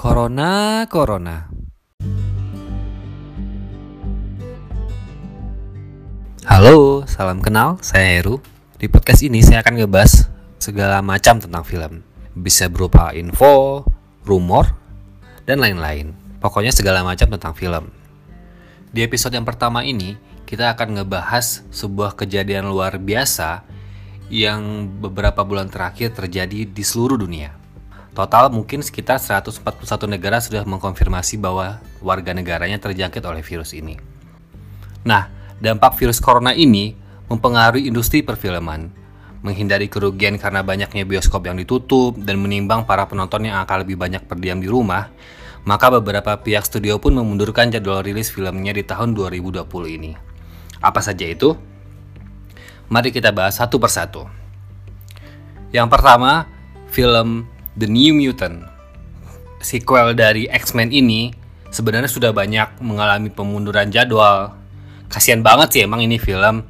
Corona, Corona. Halo, salam kenal, saya Heru. Di podcast ini saya akan ngebahas segala macam tentang film. Bisa berupa info, rumor, dan lain-lain. Pokoknya segala macam tentang film. Di episode yang pertama ini, kita akan ngebahas sebuah kejadian luar biasa yang beberapa bulan terakhir terjadi di seluruh dunia. Total mungkin sekitar 141 negara sudah mengkonfirmasi bahwa warga negaranya terjangkit oleh virus ini. Nah, dampak virus corona ini mempengaruhi industri perfilman, menghindari kerugian karena banyaknya bioskop yang ditutup dan menimbang para penonton yang akan lebih banyak berdiam di rumah, maka beberapa pihak studio pun memundurkan jadwal rilis filmnya di tahun 2020 ini. Apa saja itu? Mari kita bahas satu persatu. Yang pertama, film The New Mutant, sequel dari X-Men ini sebenarnya sudah banyak mengalami pemunduran jadwal. Kasihan banget sih emang ini film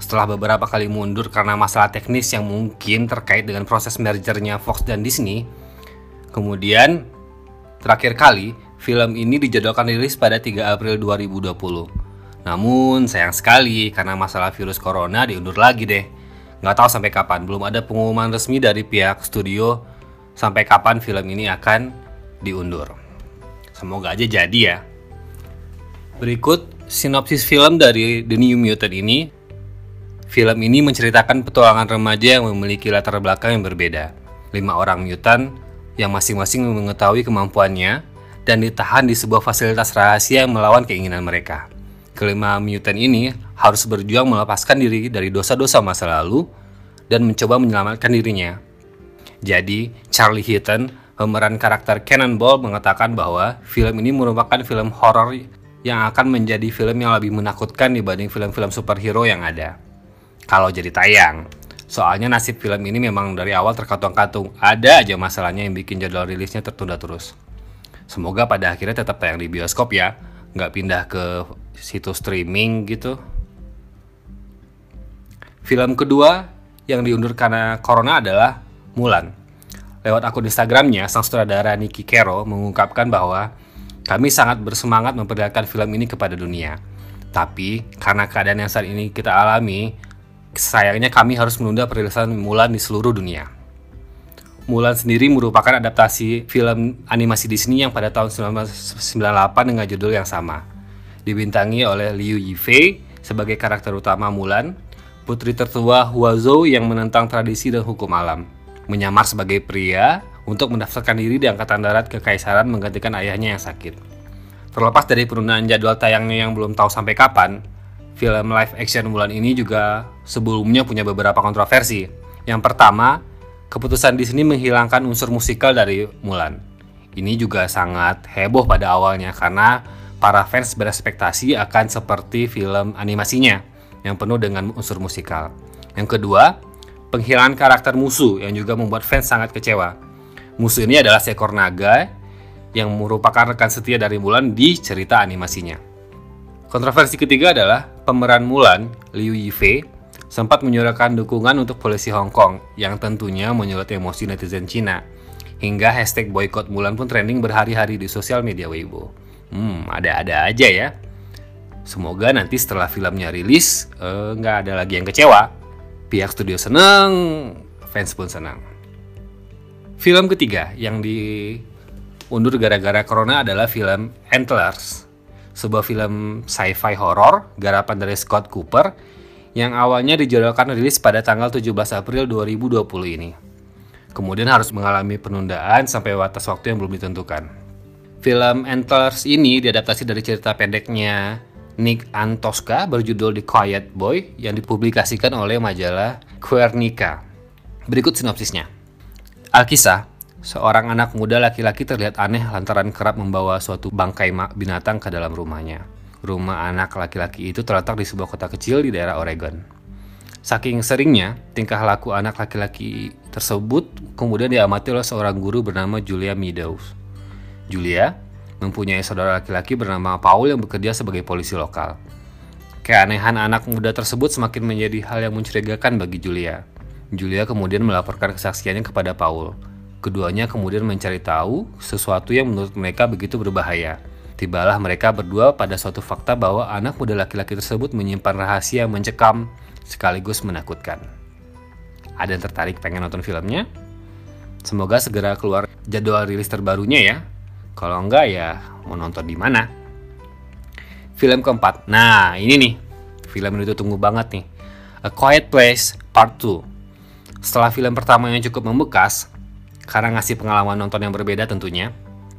setelah beberapa kali mundur karena masalah teknis yang mungkin terkait dengan proses mergernya Fox dan Disney. Kemudian terakhir kali film ini dijadwalkan rilis pada 3 April 2020. Namun sayang sekali karena masalah virus corona diundur lagi deh. Nggak tahu sampai kapan, belum ada pengumuman resmi dari pihak studio sampai kapan film ini akan diundur. Semoga aja jadi ya. Berikut sinopsis film dari The New Mutant ini. Film ini menceritakan petualangan remaja yang memiliki latar belakang yang berbeda. Lima orang mutant yang masing-masing mengetahui kemampuannya dan ditahan di sebuah fasilitas rahasia yang melawan keinginan mereka. Kelima mutant ini harus berjuang melepaskan diri dari dosa-dosa masa lalu dan mencoba menyelamatkan dirinya jadi, Charlie Heaton, pemeran karakter Cannonball mengatakan bahwa film ini merupakan film horor yang akan menjadi film yang lebih menakutkan dibanding film-film superhero yang ada. Kalau jadi tayang, soalnya nasib film ini memang dari awal terkatung-katung. Ada aja masalahnya yang bikin jadwal rilisnya tertunda terus. Semoga pada akhirnya tetap tayang di bioskop ya, nggak pindah ke situs streaming gitu. Film kedua yang diundur karena corona adalah Mulan. Lewat akun Instagramnya, sang sutradara Nicky Kero mengungkapkan bahwa kami sangat bersemangat memperlihatkan film ini kepada dunia. Tapi, karena keadaan yang saat ini kita alami, sayangnya kami harus menunda perilisan Mulan di seluruh dunia. Mulan sendiri merupakan adaptasi film animasi Disney yang pada tahun 1998 dengan judul yang sama. Dibintangi oleh Liu Yifei sebagai karakter utama Mulan, putri tertua Huazhou yang menentang tradisi dan hukum alam menyamar sebagai pria untuk mendaftarkan diri di Angkatan Darat Kekaisaran menggantikan ayahnya yang sakit. Terlepas dari penundaan jadwal tayangnya yang belum tahu sampai kapan, film live action Mulan ini juga sebelumnya punya beberapa kontroversi. Yang pertama, keputusan Disney menghilangkan unsur musikal dari Mulan. Ini juga sangat heboh pada awalnya karena para fans berespektasi akan seperti film animasinya yang penuh dengan unsur musikal. Yang kedua, penghilangan karakter musuh yang juga membuat fans sangat kecewa. Musuh ini adalah seekor naga yang merupakan rekan setia dari Mulan di cerita animasinya. Kontroversi ketiga adalah pemeran Mulan, Liu Yifei, sempat menyuarakan dukungan untuk polisi Hong Kong yang tentunya menyulut emosi netizen Cina. Hingga hashtag boykot Mulan pun trending berhari-hari di sosial media Weibo. Hmm, ada-ada aja ya. Semoga nanti setelah filmnya rilis, eh, nggak uh, ada lagi yang kecewa pihak studio senang, fans pun senang. Film ketiga yang diundur gara-gara corona adalah film Antlers, sebuah film sci-fi horor garapan dari Scott Cooper yang awalnya dijadwalkan rilis pada tanggal 17 April 2020 ini. Kemudian harus mengalami penundaan sampai batas waktu yang belum ditentukan. Film Antlers ini diadaptasi dari cerita pendeknya Nick Antosca berjudul The Quiet Boy yang dipublikasikan oleh majalah Quernica. Berikut sinopsisnya. Alkisah, seorang anak muda laki-laki terlihat aneh lantaran kerap membawa suatu bangkai binatang ke dalam rumahnya. Rumah anak laki-laki itu terletak di sebuah kota kecil di daerah Oregon. Saking seringnya, tingkah laku anak laki-laki tersebut kemudian diamati oleh seorang guru bernama Julia Meadows. Julia mempunyai saudara laki-laki bernama Paul yang bekerja sebagai polisi lokal. Keanehan anak muda tersebut semakin menjadi hal yang mencurigakan bagi Julia. Julia kemudian melaporkan kesaksiannya kepada Paul. Keduanya kemudian mencari tahu sesuatu yang menurut mereka begitu berbahaya. Tibalah mereka berdua pada suatu fakta bahwa anak muda laki-laki tersebut menyimpan rahasia mencekam sekaligus menakutkan. Ada yang tertarik pengen nonton filmnya? Semoga segera keluar jadwal rilis terbarunya ya. Kalau enggak ya mau nonton di mana? Film keempat. Nah, ini nih. Film tuh tunggu banget nih. A Quiet Place Part 2. Setelah film pertama yang cukup membekas, karena ngasih pengalaman nonton yang berbeda tentunya,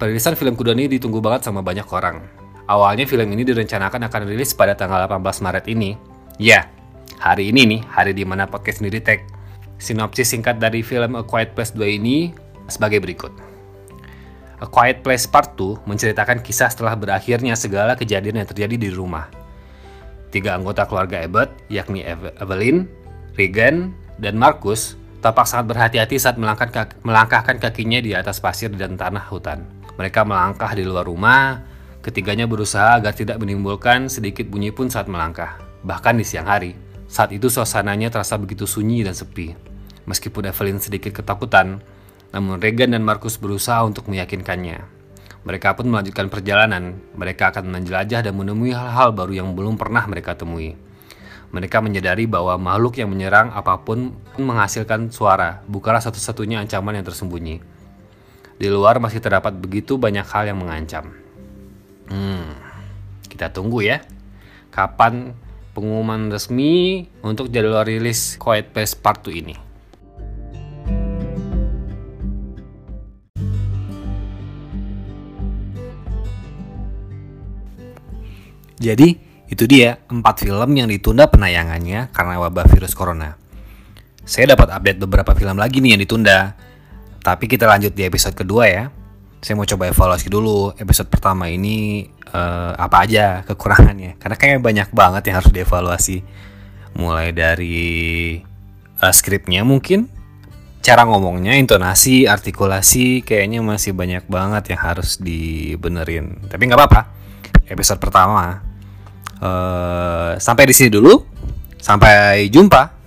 Perilisan film kedua ini ditunggu banget sama banyak orang. Awalnya film ini direncanakan akan rilis pada tanggal 18 Maret ini. Ya, hari ini nih, hari di mana podcast ini tag. Sinopsis singkat dari film A Quiet Place 2 ini sebagai berikut. A Quiet Place Part 2 menceritakan kisah setelah berakhirnya segala kejadian yang terjadi di rumah. Tiga anggota keluarga Abbott, yakni Evelyn, Regan, dan Marcus, tampak sangat berhati-hati saat melangkahkan kakinya di atas pasir dan tanah hutan. Mereka melangkah di luar rumah, ketiganya berusaha agar tidak menimbulkan sedikit bunyi pun saat melangkah. Bahkan di siang hari, saat itu suasananya terasa begitu sunyi dan sepi. Meskipun Evelyn sedikit ketakutan, namun Regan dan Markus berusaha untuk meyakinkannya. Mereka pun melanjutkan perjalanan. Mereka akan menjelajah dan menemui hal-hal baru yang belum pernah mereka temui. Mereka menyadari bahwa makhluk yang menyerang apa pun menghasilkan suara, bukanlah satu-satunya ancaman yang tersembunyi. Di luar masih terdapat begitu banyak hal yang mengancam. Hmm, kita tunggu ya. Kapan pengumuman resmi untuk jadwal rilis Quiet Place Part 2 ini? Jadi, itu dia empat film yang ditunda penayangannya karena wabah virus corona. Saya dapat update beberapa film lagi nih yang ditunda. Tapi kita lanjut di episode kedua ya. Saya mau coba evaluasi dulu episode pertama ini uh, apa aja kekurangannya. Karena kayaknya banyak banget yang harus dievaluasi. Mulai dari uh, skripnya mungkin, cara ngomongnya, intonasi, artikulasi, kayaknya masih banyak banget yang harus dibenerin. Tapi nggak apa-apa. Episode pertama. Uh, sampai di sini dulu. Sampai jumpa.